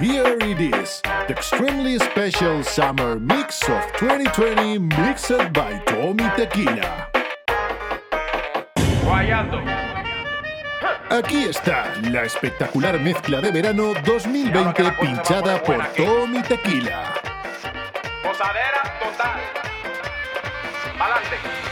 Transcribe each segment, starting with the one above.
Here it is, the extremely special summer mix of 2020 mixed by Tommy Tequila. Guayando. Aquí está la espectacular mezcla de verano 2020 pinchada por Tommy Tequila. Posadera total. Adelante.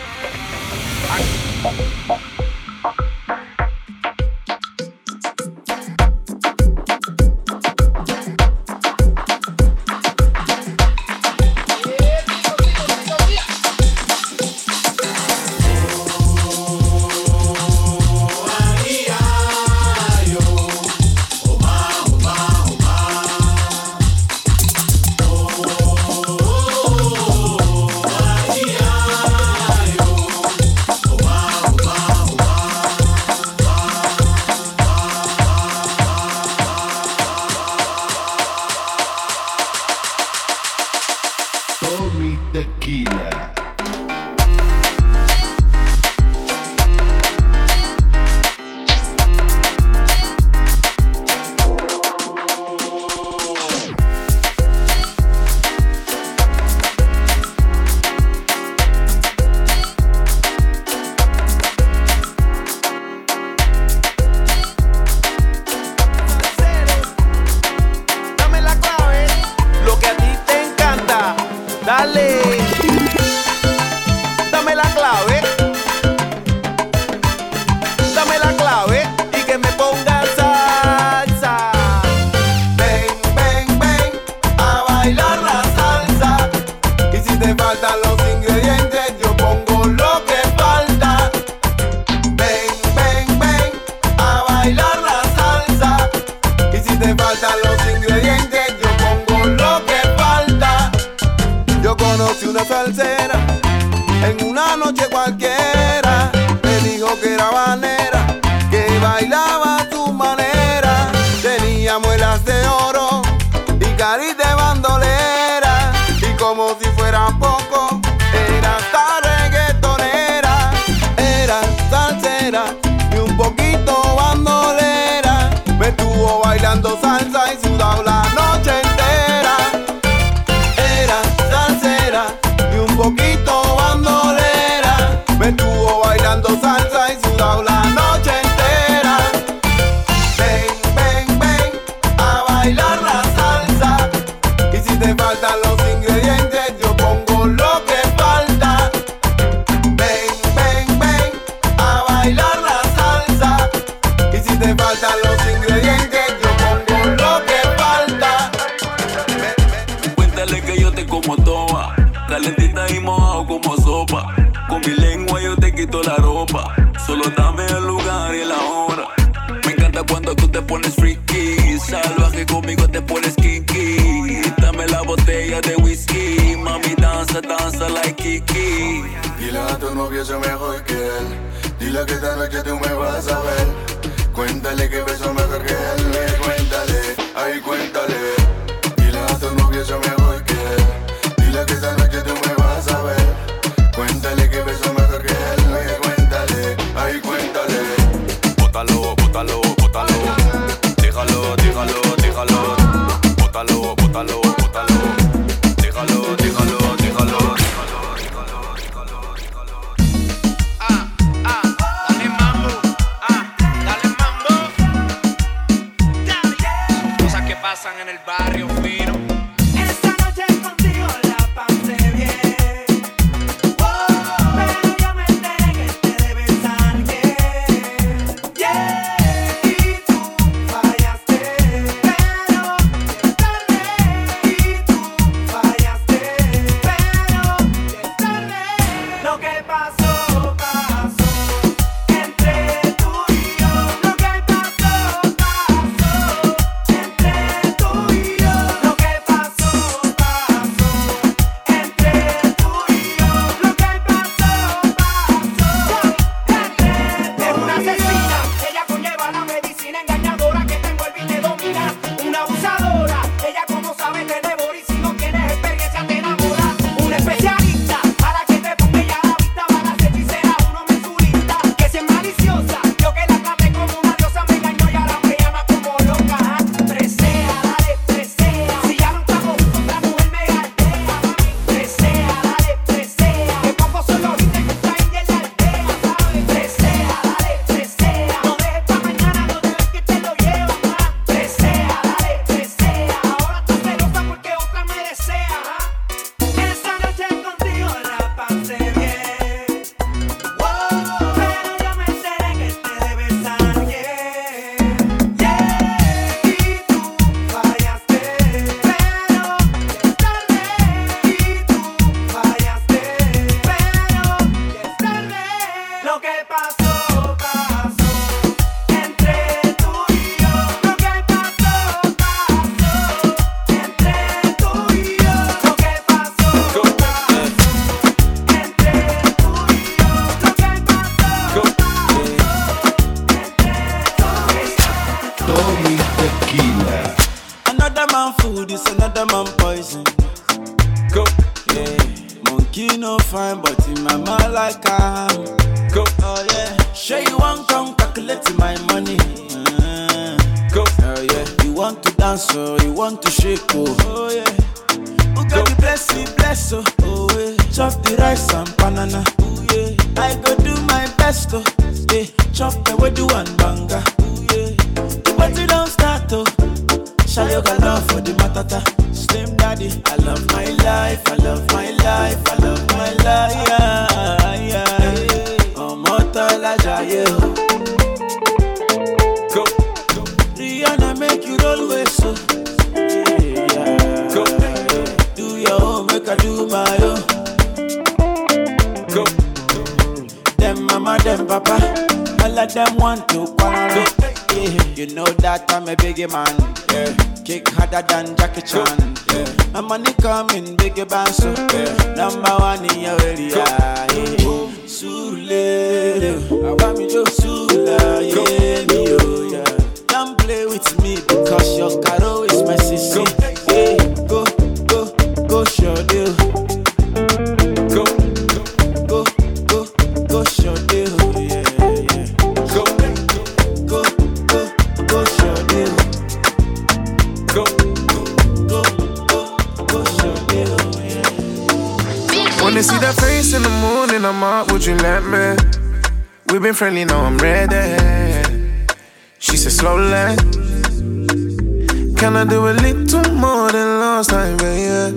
Can I do a little more than last time, baby?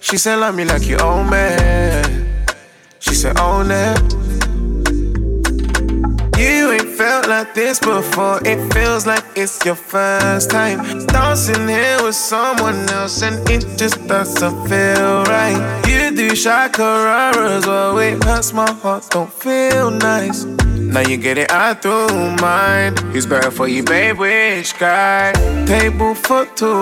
She said, love me like you own me. She said, own it. You ain't felt like this before. It feels like it's your first time. Dancing here with someone else, and it just doesn't feel right. You do shakararas, well, it hurts my heart, don't feel nice. Now you get it out through mind. Who's better for you, babe? Which guy? Table for two.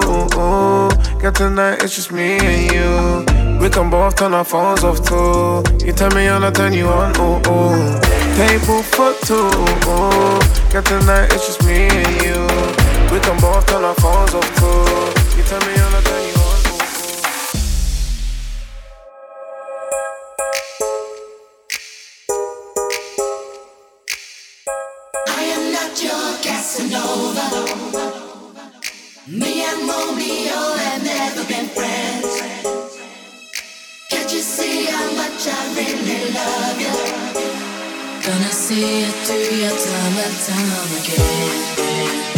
Got tonight, it's just me and you. We can both turn our phones off too. You turn me on, I turn you on. Ooh, ooh. Table for two. Got tonight, it's just me and you. We can both turn our phones off too. You turn me Me and Romeo have never been friends. Can't you see how much I really love you? Gonna see it through your time and time again.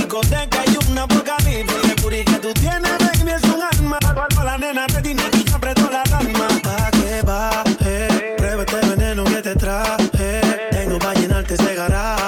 Discoteca hay una apocalipsis. El booty que tú tienes, baby, es un arma. Cuando la nena tiene y te apretó la cama. Pa' que baje, prueba este veneno que te traje. Tengo pa' llenarte ese garaje.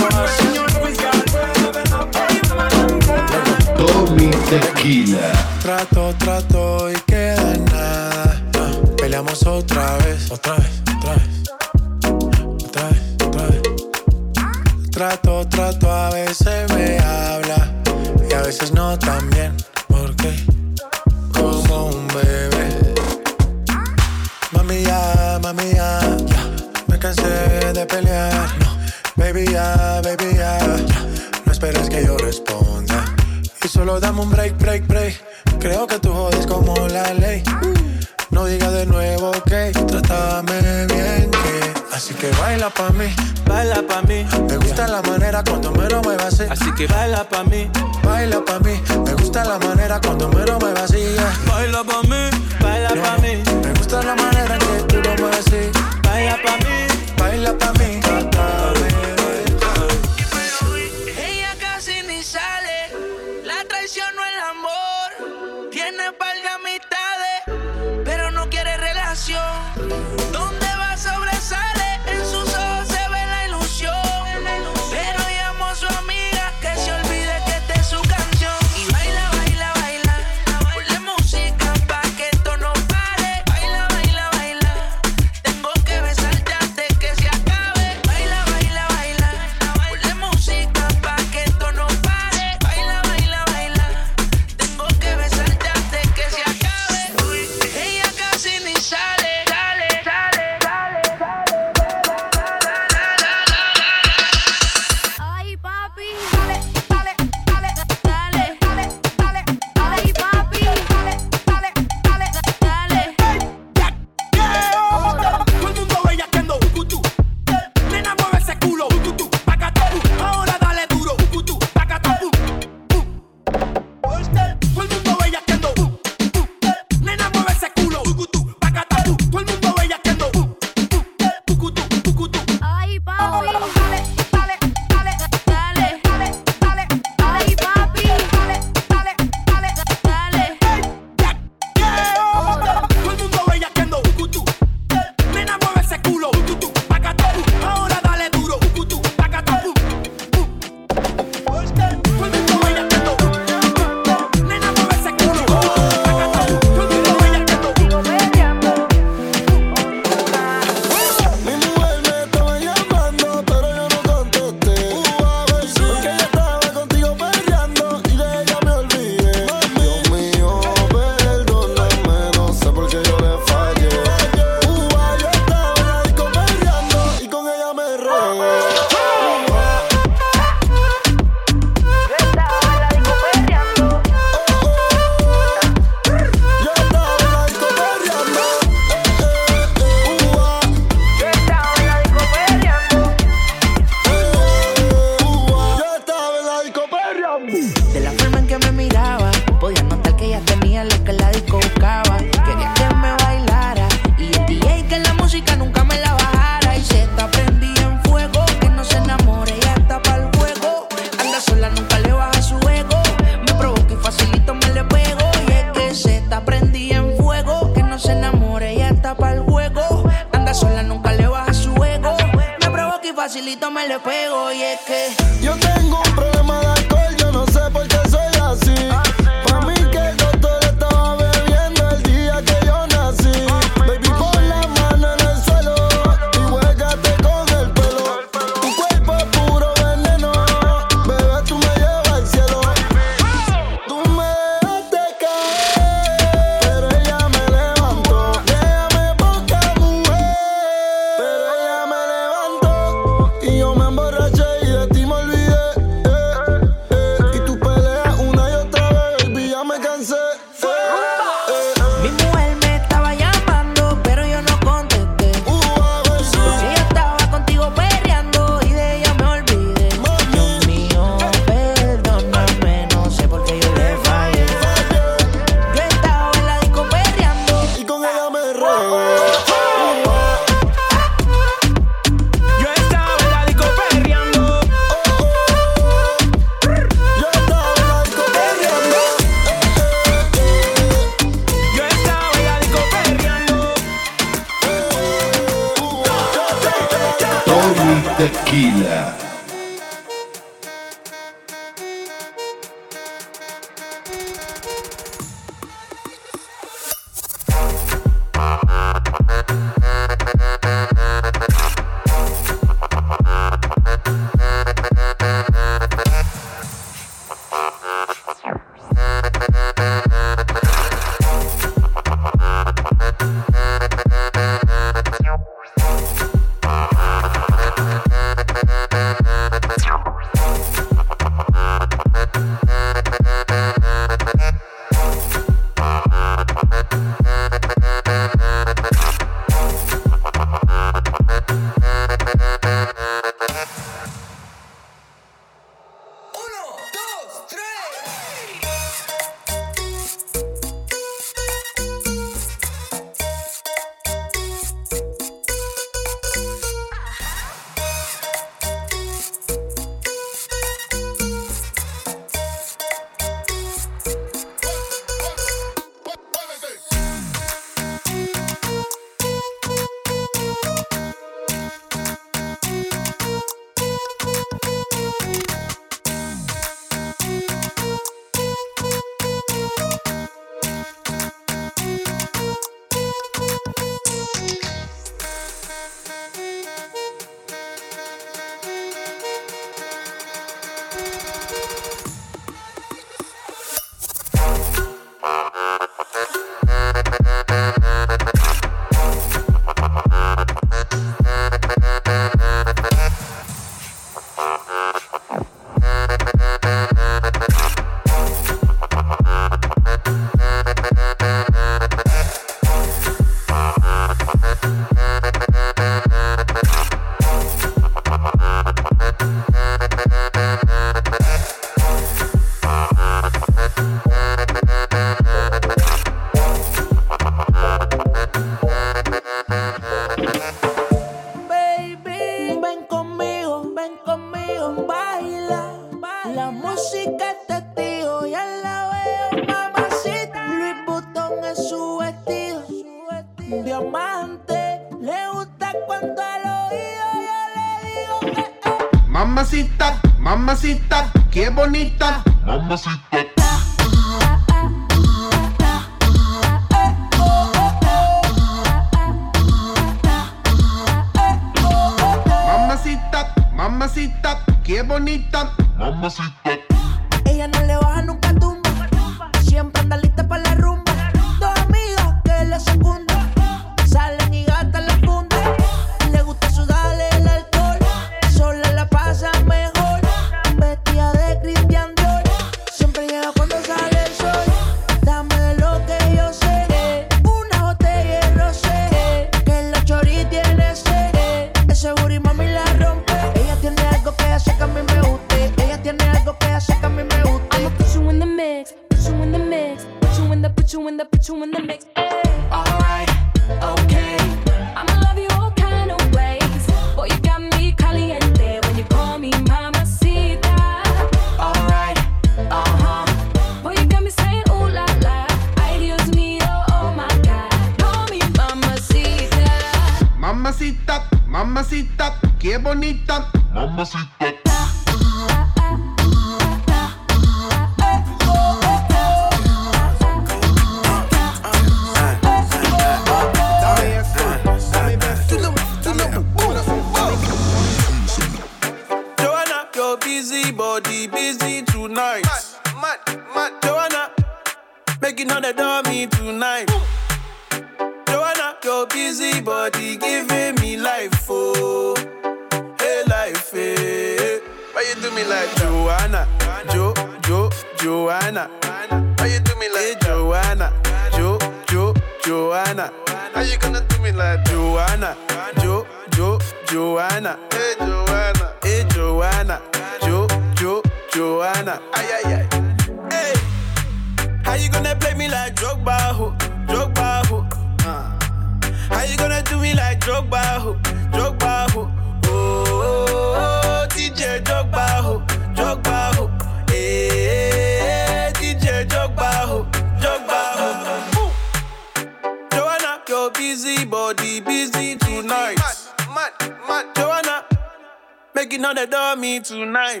Making all the dummy tonight.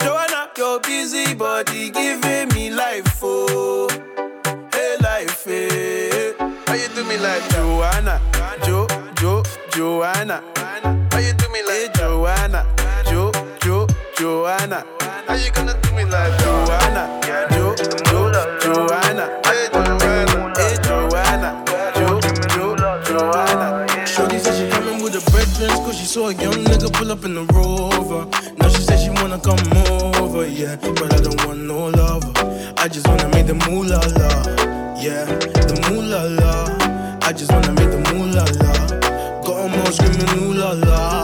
Joanna, your busy body giving me life, oh, hey life, hey. How you do me like Joanna, Jo, Jo, Joanna? How you do me like Joanna, Jo, Jo, Joanna? How you gonna do me like Joanna, Jo, Jo, Joanna? Hey Joanna, hey Joanna, Jo, Jo, Joanna? Cause she saw a young nigga pull up in the rover. Now she said she wanna come over, yeah But I don't want no lover. I just wanna make the moolah la Yeah, the moolah la. I just wanna make the moolah la. Got 'em all screaming ooh la la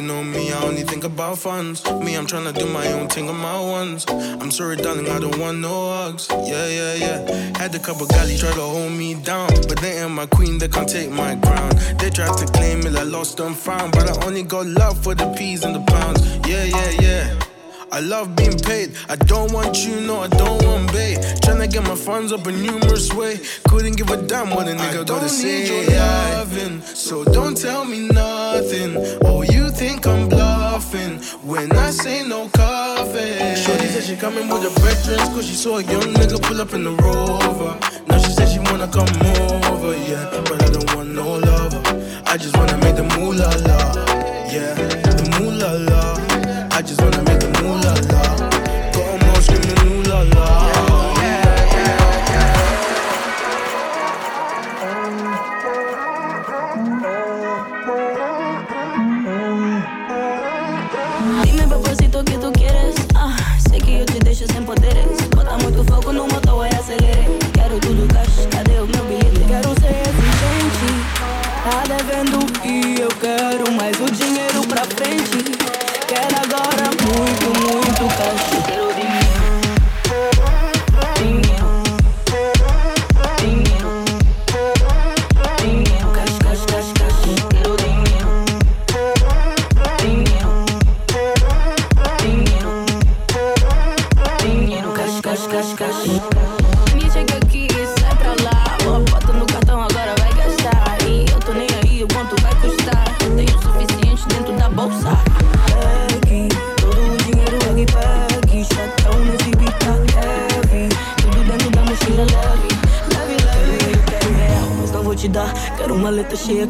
You know me, I only think about funds. Me, I'm tryna do my own thing on my ones. I'm sorry, darling, I don't want no hugs. Yeah, yeah, yeah. Had a couple galley try to hold me down. But they ain't my queen, they can't take my crown. They tried to claim it, I lost and found. But I only got love for the peas and the pounds. Yeah, yeah, yeah I love being paid. I don't want you, no, I don't want bait. Tryna get my funds up a numerous way. Couldn't give a damn what a nigga gotta say. Need Your loving, so don't tell me nothing. Oh, you think I'm bluffing when I say no coffee. Shorty said she coming with her brethren, cause she saw a young nigga pull up in the rover. Now she said she wanna come over, yeah. But I don't want no lover. I just wanna make the moolah la, yeah. The moolah la. I just wanna make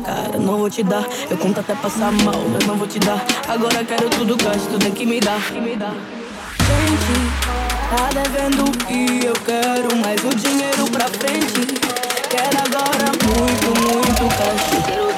cara, não vou te dar. Eu conto até passar mal, mas não vou te dar. Agora quero tudo, gasto, tudo é que me dá. Gente, tá devendo o que eu quero, mas o dinheiro pra frente. Quero agora muito, muito cash.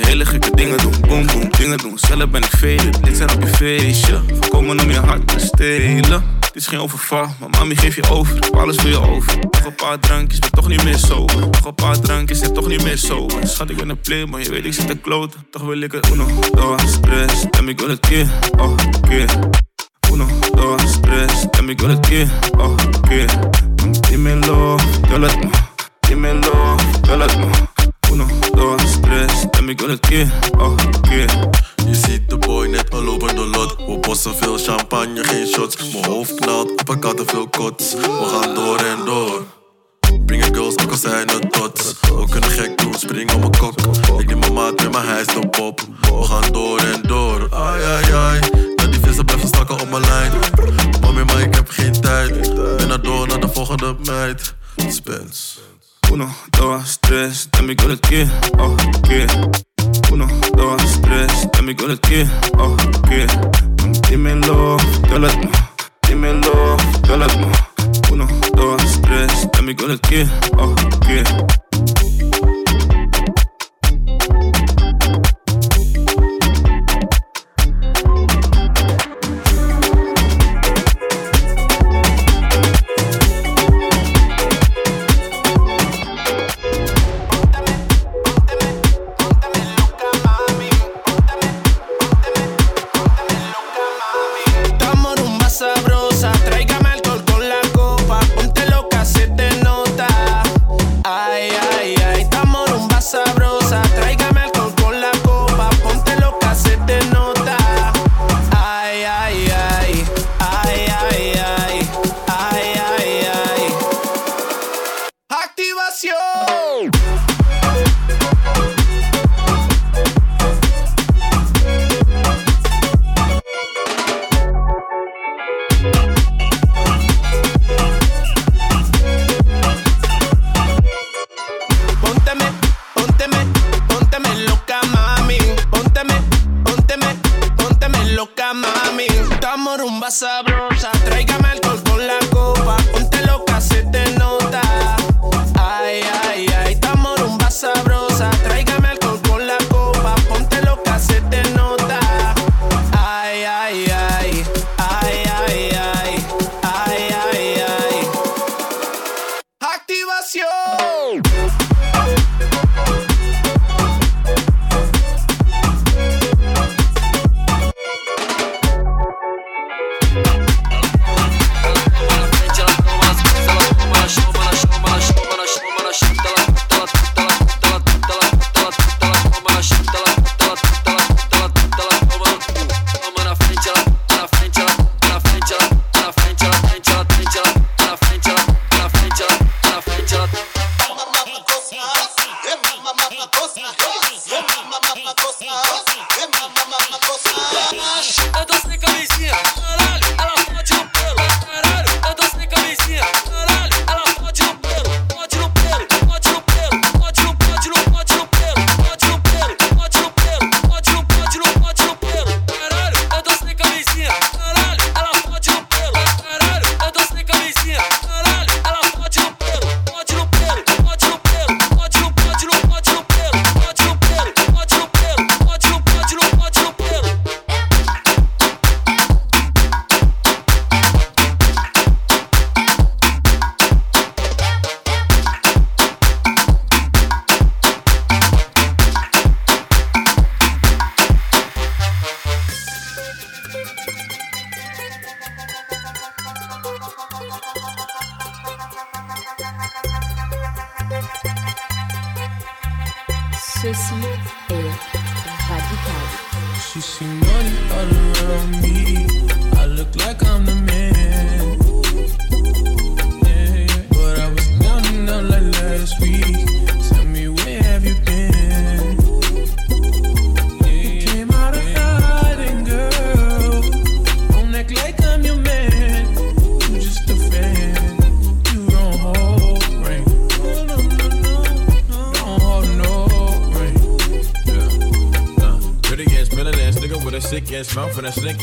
hele gekke dingen doen. Boom, boom, dingen doen. Zelf ben ik vele, dit zijn op je feestje. Voorkomen om je hart te stelen. Dit is geen overval, maar mami geef je over. Alles voor je over. Nog een paar drankjes, ben toch niet meer sober. Nog een paar drankjes, heb toch niet meer sober. Schat, ik ben een play, maar je weet ik zit te kloot. Toch wil ik het uno, dos, tres. En ik wil het keer, oh, keer. Uno, dos, tres. En ik wil het keer, oh, keer. Dímelo, yo lo, love. ik wil het keer, oh keer. Je ziet de boy net al over de lot. We bossen veel champagne, geen shots. Mijn hoofd knalt, apparaten veel kots. We gaan door en door. Brengen girls, ook al zijn het tots. We kunnen gek doen, spring op mijn kok. Ik neem mijn maat in mijn hij is pop. We gaan door en door, ai ai ai. Dat die vissen blijven stakken op mijn lijn. Mami, maar ik heb geen tijd. Ben naar door naar de volgende meid. Spence. Uno, dos, tres, de mi colectivo, oh, yeah. Uno, dos, tres, de mi colectivo, oh, yeah. Dímelo, yo lo. Dímelo, yo lo atmo. Uno, dos, tres, de mi colectivo, oh, yeah. Ceci est radical. She see money all around me. I look like I'm the man.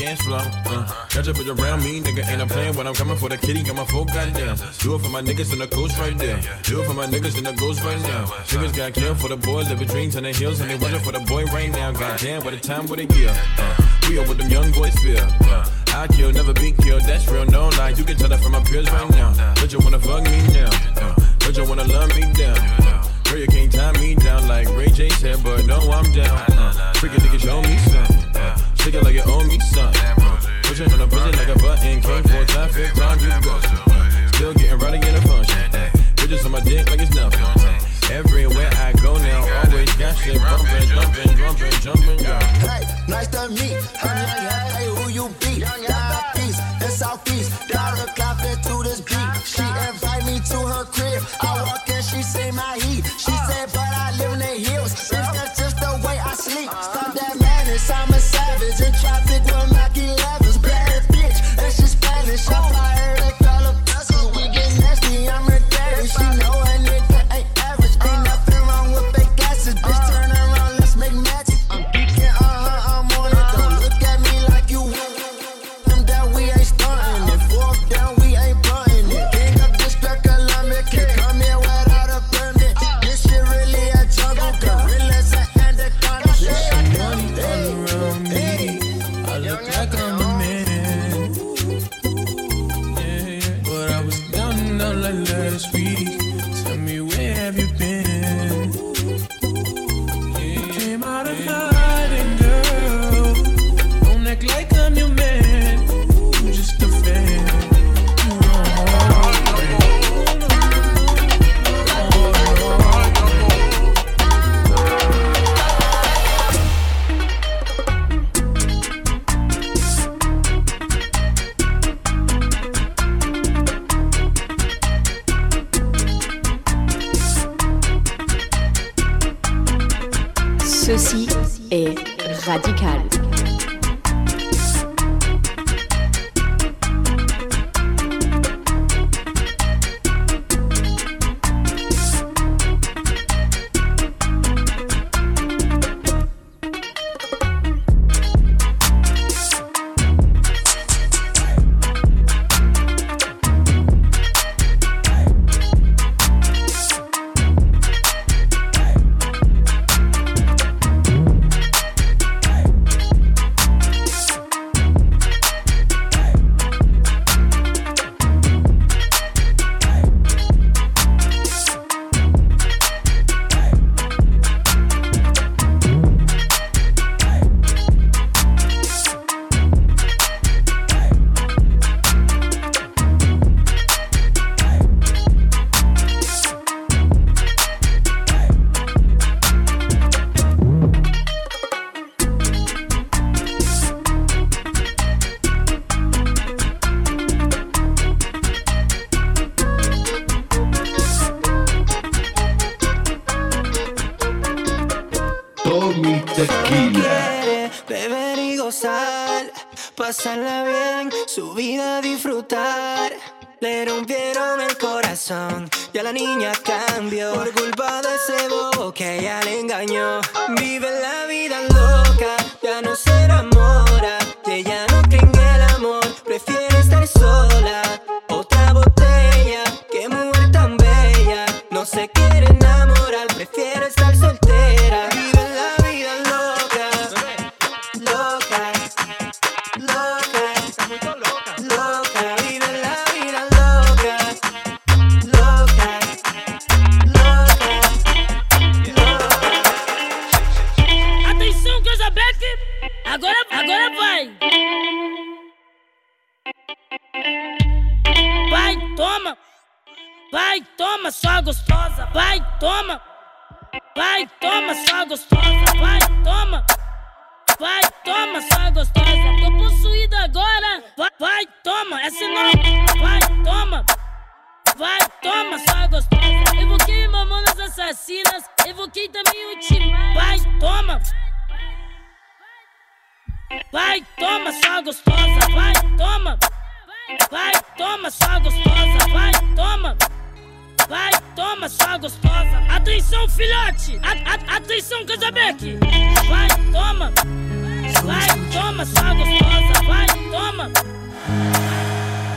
A slick flow. Uh, catch up with around me, nigga, and I'm playing when I'm coming for the kitty, got my full goddamn. Do it for my niggas in the coast right there. Do it for my niggas in the ghost right now. Niggas got killed for the boy, living dreams on the hills, and they running for the boy right now. Goddamn, what a time, what a year. Uh, we are what them young boys feel. Uh, I kill, never be killed, that's real, no lie. You can tell that from my peers right now. But you wanna fuck me now. Uh, but you wanna love me down. Girl, you can't tie me down like Ray J said, but no, I'm down. Uh, freaking nigga, show me some. Shake it like you owe me some. Uh, push it on a pussy like a button. Came time, fifth time, you go. Still getting rowdy in a function. Bitches on my dick like it's nothing. Everywhere I go now, always got shit bumping, jumping, jumping, jumping, yeah. Hey, nice to meet. I'm young, hey, who you be? Down east and southeast. toma, só gostosa, vai, toma. Vai, toma, só gostosa. Tô possuída agora. Vai, vai, toma, é sinal. Vai, toma. Vai, toma, só gostosa. Evoquei mamonas assassinas. Evoquei também o time. Vai, toma. Vai, toma, só gostosa. Vai, toma. Vai, toma, só gostosa. Vai, toma. Vai, toma só gostosa. Atenção, filhote. A, a, atenção, Casabeque. Vai, toma. Vai, toma só gostosa. Vai, toma.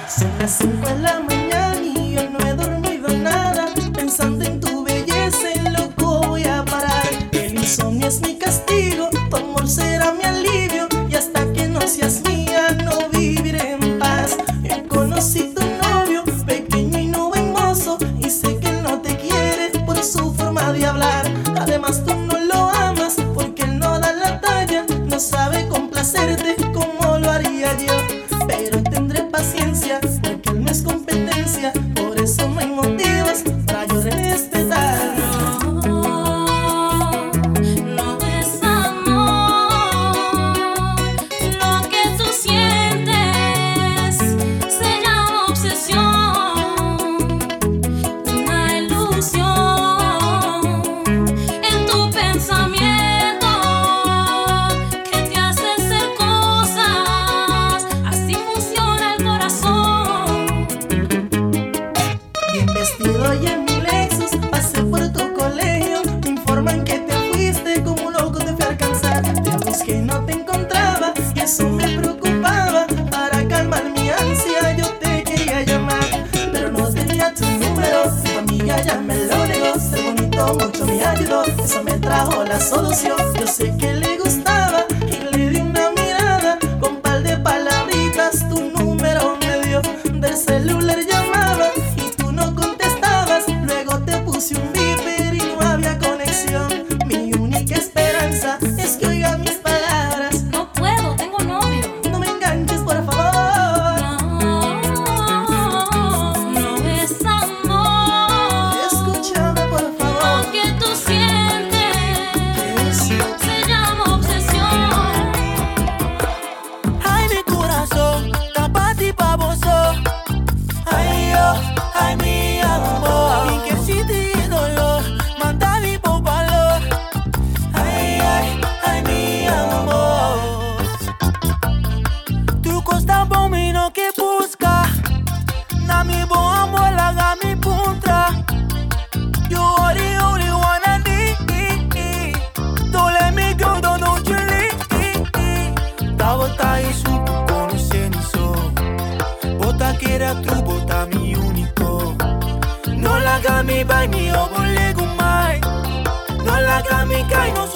Son las 5 de la mañana y yo no he dormido nada. Pensando en tu belleza, en loco voy a parar. El insomnio es mi castigo, tu amor será mi alivio. Y hasta que no seas mío. think I know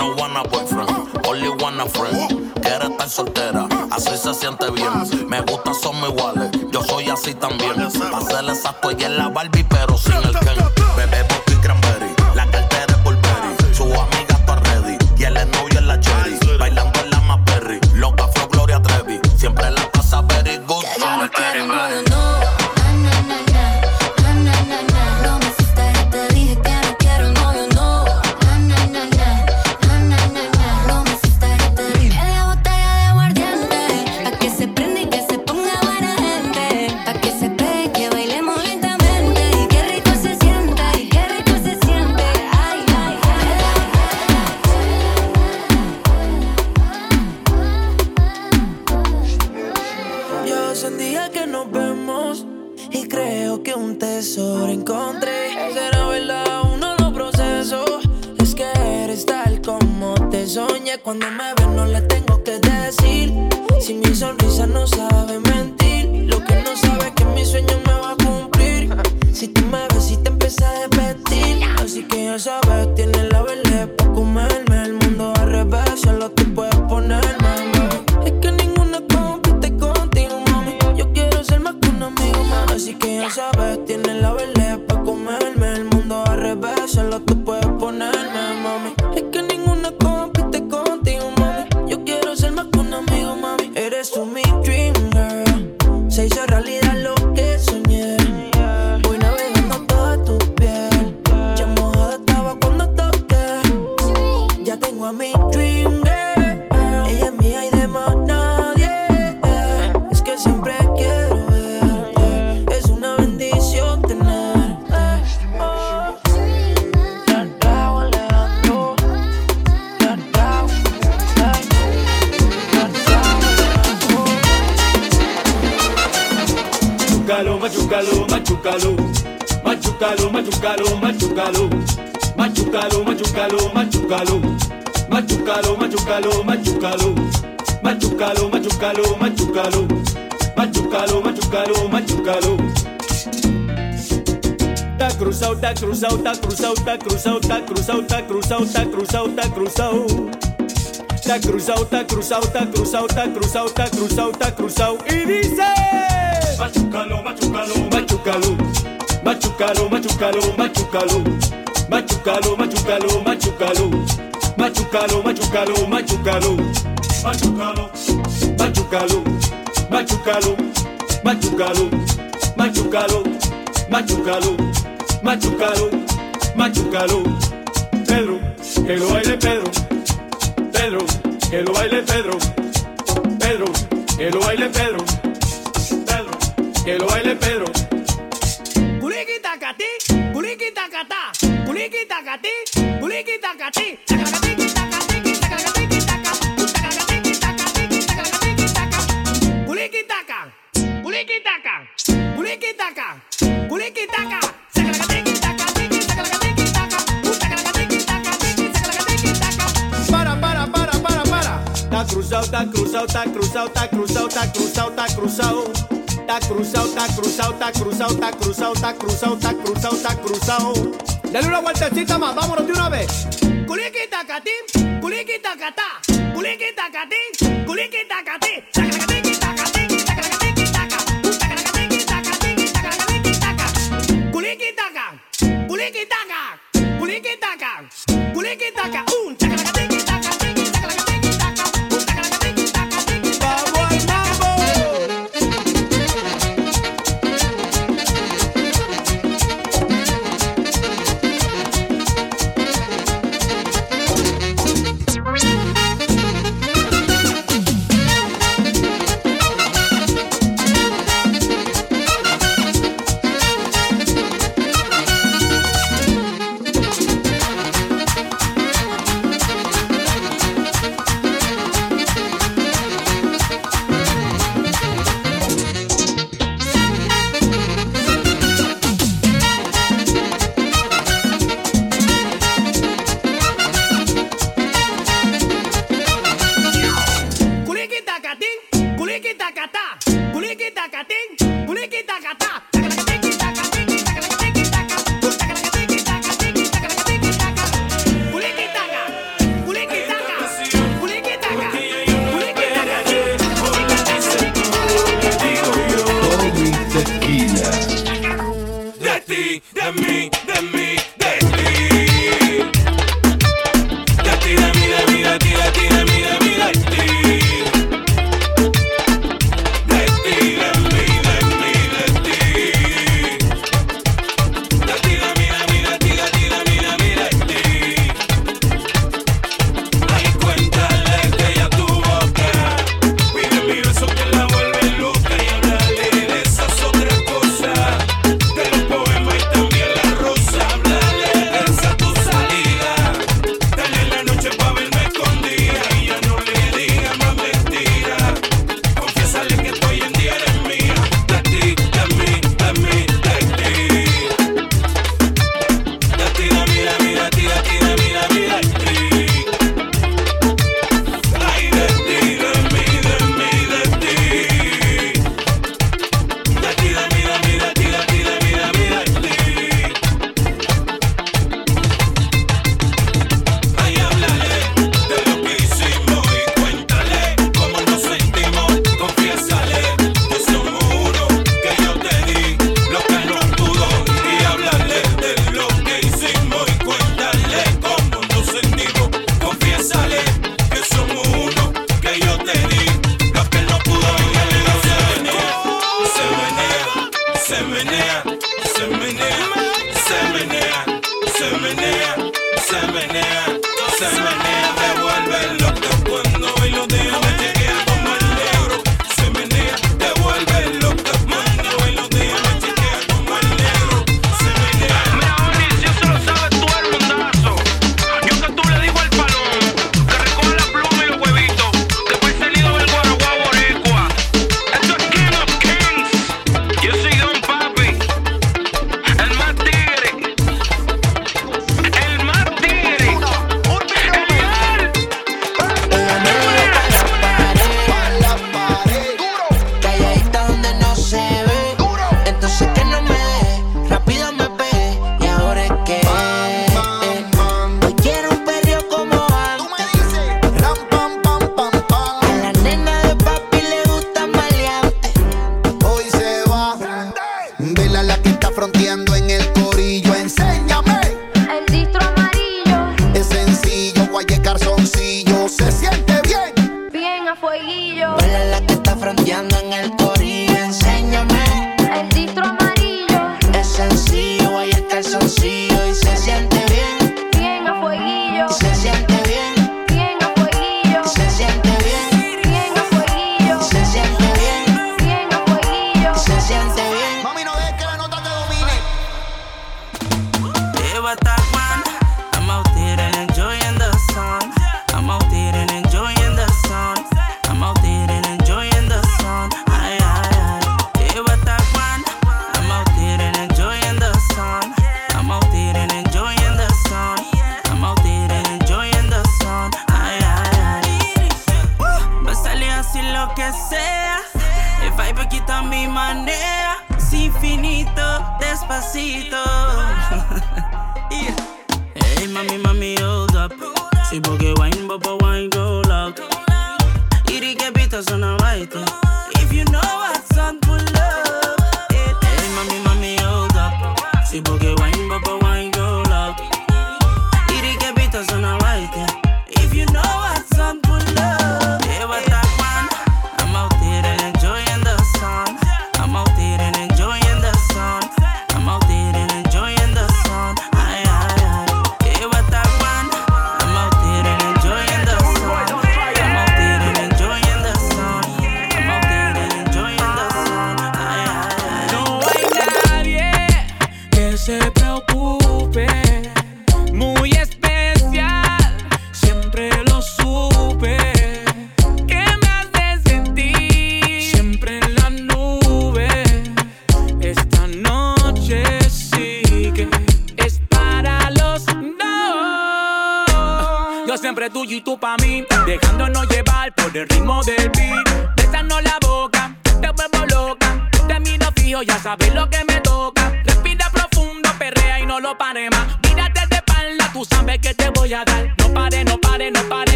no wanna boyfriend, only wanna friend. Quiere estar soltera, así se siente bien. Me gusta, somos iguales, yo soy así también. Para ser exacto, ella es la Barbie, pero sin el Ken. Bebé, cruzado. Está cruzado, está cruzado, está cruzado, está cruzado, está cruzado, está cruzado. Y dice: Machucalo, machucalo, machucalo. Machucalo, machucalo, machucalo. Machucalo, machucalo, machucalo. Machucalo, machucalo, machucalo. Machucalo, machucalo, machucalo. Machucalo, machucalo, machucalo. Machucalo, machucalo. Pedro que lo baile Pedro, Pedro, que lo baile Pedro, Pedro, que lo baile Pedro, Pedro, que lo baile Pedro. Curiquita catí, curiquita catá. cruzado, está cruzado, está cruzado, está cruzado, está cruzado. Está cruzado, está cruzado, está cruzado, está cruzado, está cruzado, está cruzado, está cruzado. Dale una vueltecita más, vámonos de una vez. Culiqui tacatín, culiqui tacatá, culiqui tacatín, culiqui tacatá. Them me.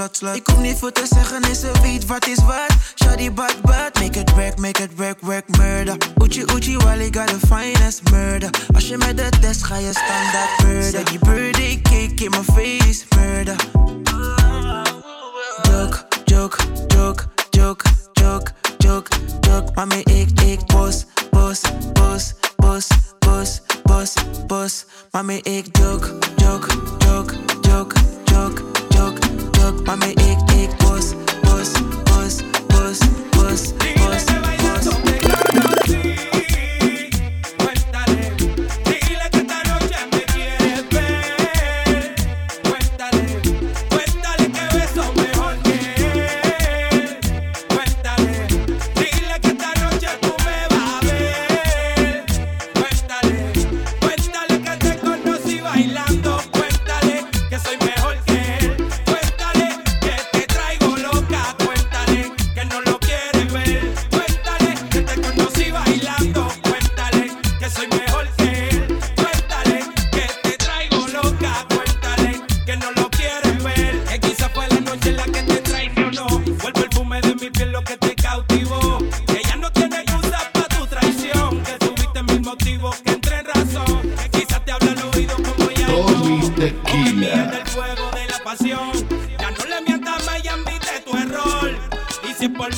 Slot, slot. Ik hoef niet voor te zeggen, is er ze weet wat is wat. Shawty bad bad, make it work, make it work, work murder. Uchi uchi, while got the finest murder. Als je met de test ga je standaard murder. Die birthday cake in mijn face, murder. Joke, joke, joke, joke, joke, joke, joke. Mami, ik, ik, bos, bos, bos, bos, bos, bos, bos. Mami, ik, joke, joke, joke, joke, joke, joke, joke. Mami, ik, ik, bos, bos, bos, bos, bos.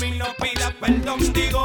Mí no pidas perdón, digo,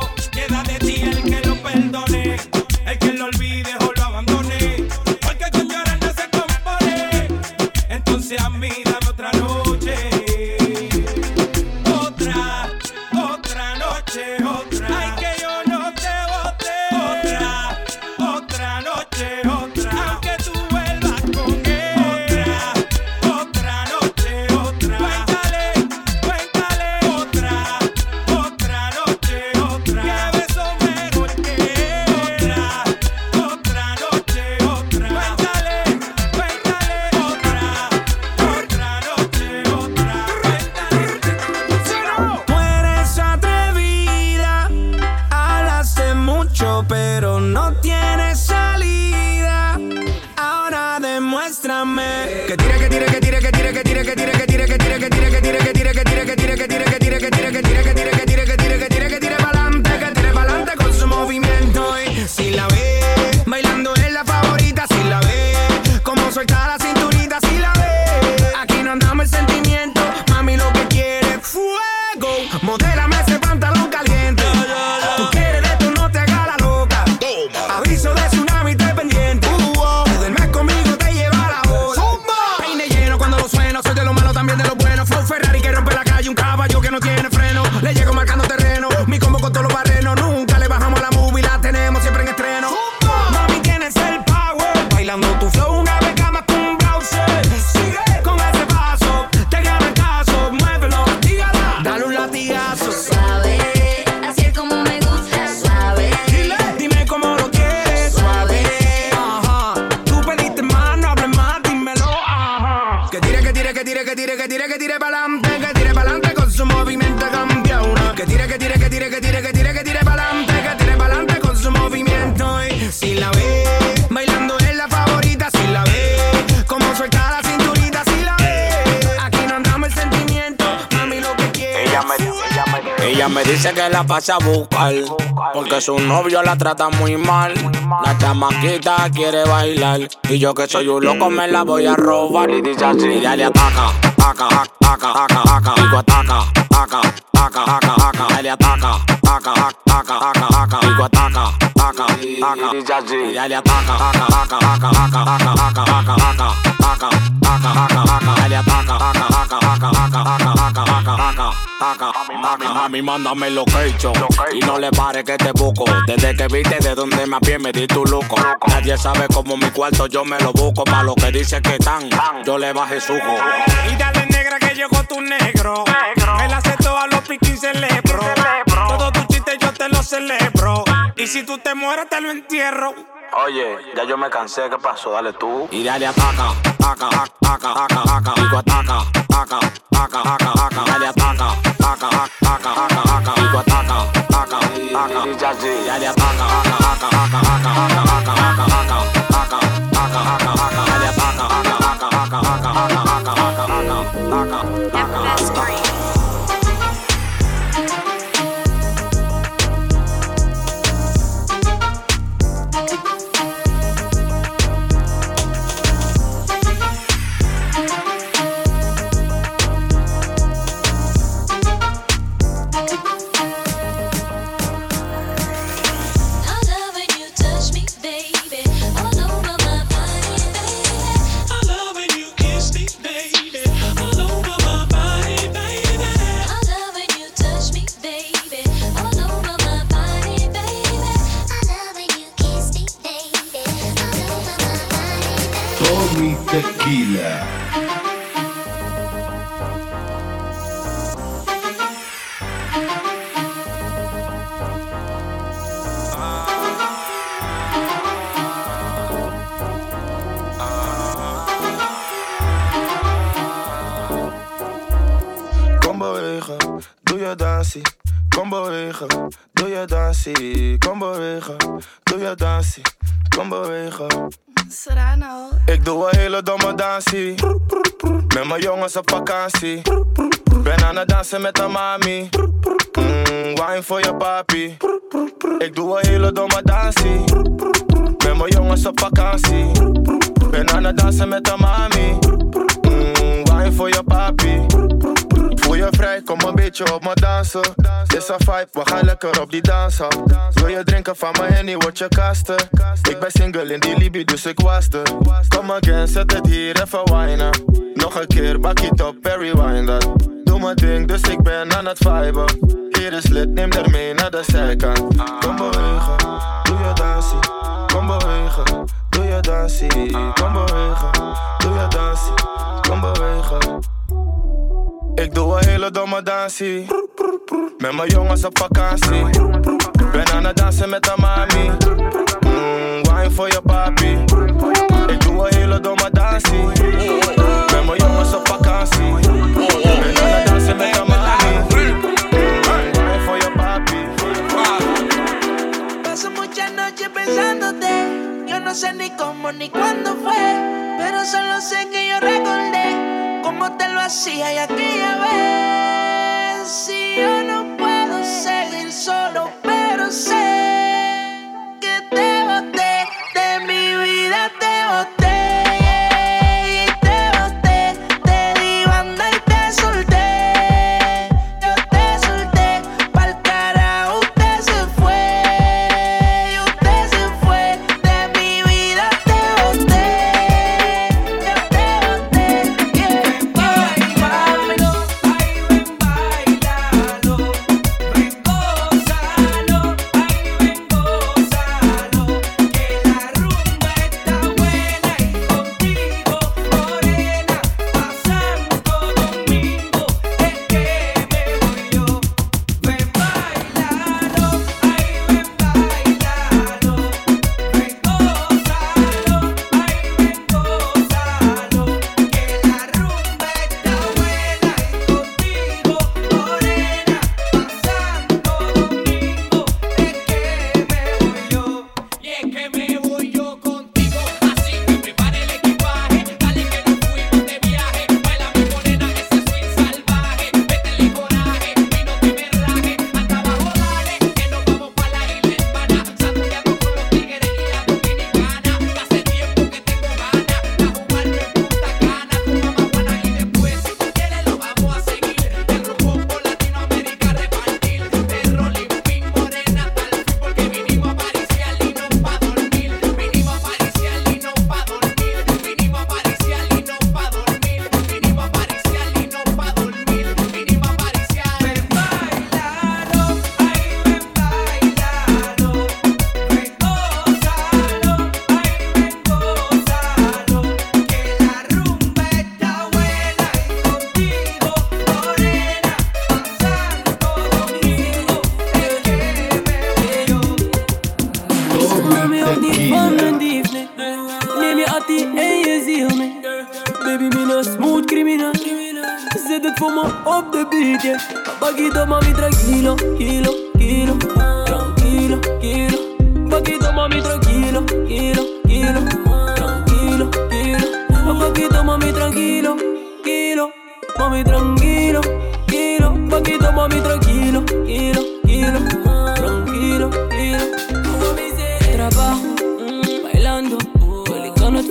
pero no tiene salida. Ahora demuéstrame que tire, que tire, que tire, que tire, que tira. La pasa a buscar Porque su novio la trata muy mal La chamaquita quiere bailar Y yo que soy un loco me la voy a robar Y dice así Ella le ataca, ataca, ataca, ataca, ataca Digo ataca, ataca, ataca, ataca, ataca le ataca, ataca, ataca, ataca, ataca Digo ataca, ataca, ataca Y dice así le ataca, ataca, ataca, ataca, ataca, ataca, ataca, ataca Ataca, Taca, taca, mami, mándame lo que he hecho Y no le pare que te busco Desde que viste de donde me a pie me di tu loco Nadie sabe cómo mi cuarto yo me lo busco Pa' lo que dice que están, yo le bajé sujo Y dale negra que llegó tu negro. Él hace todo a los piquis celebro. Todo celebró. Y si tú te mueres, te lo entierro. Oye, ya yo me cansé, ¿qué pasó? Dale tú. Y dale ataca, ataca, ataca, ataca, ataca. Digo ataca, ataca, ataca, ataca, ataca. Dale ataca, ataca, that aka aka aka aka aka aka. Me dansen. Is een vibe, we gaan lekker op die dansen. Wil je drinken van mijn henny, word je kasten. Ik ben single in die Libi, dus ik was er. Kom again, zet het hier even wijnen. Nog een keer, bak het op, Perry wine dat. Doe mijn ding, dus ik ben aan het viben. Hier is lid, neem er mee naar de zijkant. Kom bewegen, doe je dansie. Kom bewegen, doe je dansie. Kom bewegen, doe je dansie. Kom bewegen. Ik doe een hele domme dansie. Met mijn jongens op vakantie. Ben aan het dansen met de mami. Mm, wine voor je papi. Ik doe een hele domme dansie. Met mijn jongens op vakantie. Ben aan het dansen met de mami. Mm, wine voor je papi. Paso muchas noches pensándote. No sé ni cómo ni cuándo fue. Pero solo sé que yo recordé cómo te lo hacía y aquella vez.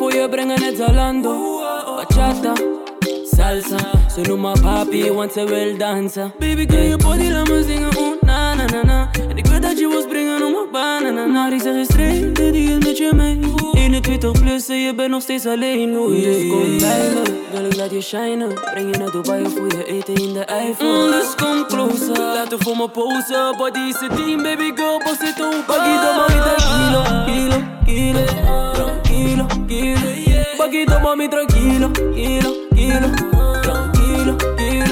Het voor je brengen, net Zalando. Bachata, salsa. Ze noemen papi, want ze wil dansen. Baby, kun je body laat me zingen? Oeh, na na na na. En ik weet dat je was brengen om mijn banana. Ik zeg je straight, die is met je mee. 21 plus en je bent nog steeds alleen. Hoe dus kom bij me, wil ik laat je shinen. Breng je naar Dubai of hoe je eten in de Eiffel. Mm, dus kom closer, laten voor me posen. Body is het team, baby girl, pas het op. Paquito, mami, tranquilo, kilo, kilo. Tranquilo, kilo. Paquito, mami, tranquilo, kilo. Tranquilo, kilo.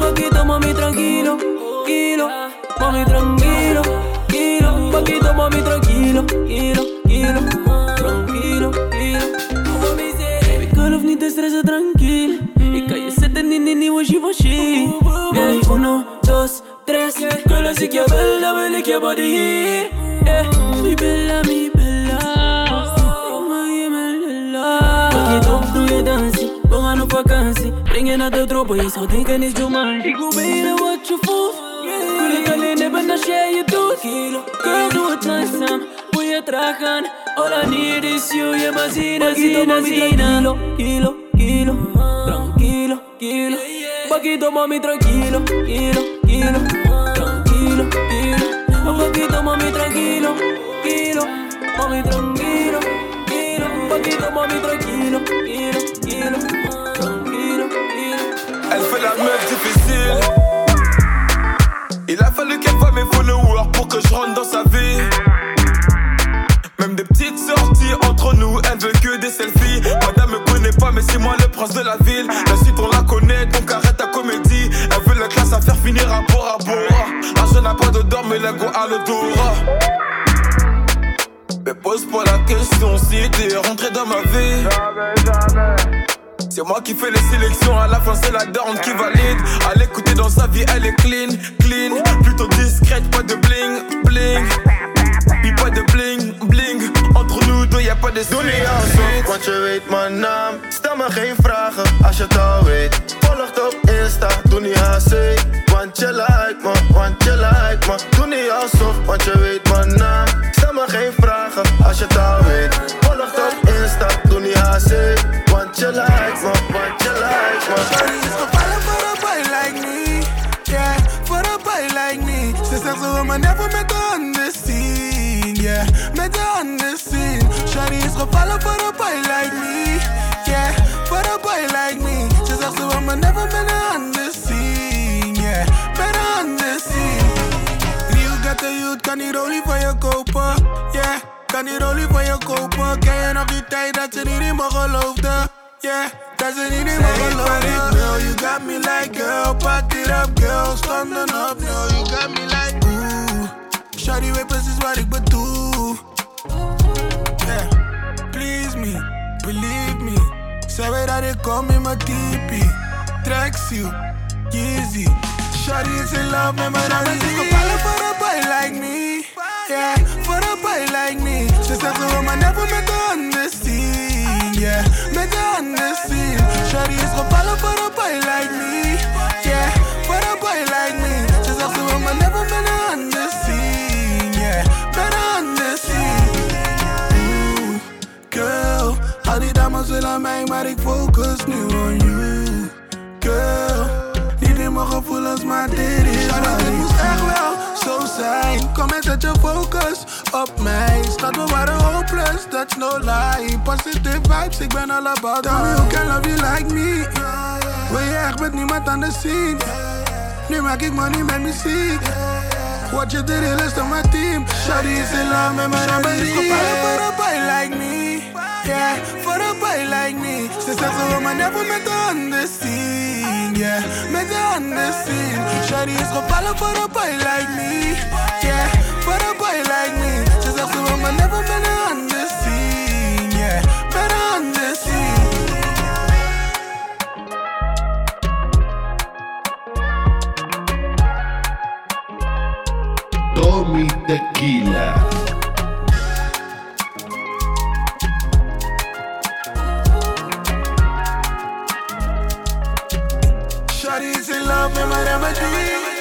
Paquito, mami, tranquilo, kilo. Mami, tranquilo, kilo. Paquito, mami, tranquilo. Tranquilo, kilo. Baby, girl, hoeft niet te stressen, tranquilo. Ik kan je zetten in die nieuwe Givenchy. Hey, uno, dos, tres. Girl, als ik je wil, dan wil ik je Меня до дроба и садика не сжимай И губина вот чуфу Кули тали небе на шее тукило Girl do it nice сам Voy a trajan All I need is you Yeah, más zina, zina, zina Kilo, kilo, tranquilo, kilo. Paquito mami tranquilo, kilo, kilo. Tranquilo, kilo. Paquito mami tranquilo, kilo. Mami tranquilo, kilo. Paquito mami tranquilo, kilo, kilo. Elle fait la meuf difficile. Il a fallu qu'elle voie mes followers pour que je rentre dans sa vie. Même des petites sorties entre nous, elle veut que des selfies. Madame me connaît pas, mais c'est moi le prince de la ville. La suite on la connaît, donc arrête ta comédie. Elle veut la classe à faire finir à bord à bord. L'argent n'a pas d'odeur, mais l'ego a l'odorat. Mais pose pas la question si t'es rentré dans ma vie. C'est moi qui fais les sélections, à la fin c'est la dorne qui valide. À l'écouter dans sa vie, elle est clean, clean. Plutôt discrète, pas de bling, bling. Puis pas de bling, bling. Entre nous deux, y'a pas de Doe niet alsof, want je weet mijn naam. Stel me geen vragen als je het al weet. Volg op Insta, doe niet HC. Want je like me, want je like me. Doe niet alsof, want je weet mijn naam. Stel me geen vragen als je het al weet. Volg op Insta, doe niet HC. Want je like me, want je like me. Shawty is gevallen voor een boy like me. Yeah, voor een boy like me. Zegt ze wil me never met de handen zien. Yeah, met de handen zien. Shawty is gevallen voor een boy like me. Yeah, voor een boy like me. Zegt ze wil me never met de handen zien. Yeah, met de handen zien. Rio got the youth, die rolie van je kopen. Yeah, kan die rolie van je kopen. Ken je nog die tijd dat ze niet in me geloofde? Yeah, niet in me geloofde. ik you got me like girl. Pak it up, girl. Standen op, no, you got me like ooh. Shawty weet precies wat ik bedoel. Yeah, please me, believe me. Zij weet dat ik kom in mijn tipi. Tracksuit, Yeezy. Shawty is in love met mijn Dames is gevallen voor een boy like me. Yeah, voor een boy like me. Ze zegt ze wil maar never met de handen zien. Yeah, met de handen zien. Shawty is gevallen voor een boy like me. Yeah, voor een boy like me. Ze zegt ze wil maar never met de handen zien. Yeah, met de handen zien. Ooh, girl, al die dames willen mij, maar ik focus nu on you. Girl, niet in mijn gevoelens, maar dit is wat zijn. Kom en zet je focus op mij. Schat, we waren hopeless, that's no lie. Positive vibes, ik ben all about Tell me who can love you like me. Wil je echt met niemand aan de scene? Nu maak ik money met muziek. Wat je de realest van mijn team. Shawty is in love met mijn Shawty is gevallen voor een boy like me yeah. For a boy like me, she says a woman never met her on the scene, yeah. Met her on the scene. Shawty is gonna follow for a boy like me, yeah. For a boy like me, she says a woman never met her on the scene, yeah. Met her on the scene. Tommy Tequila. up in my remedy.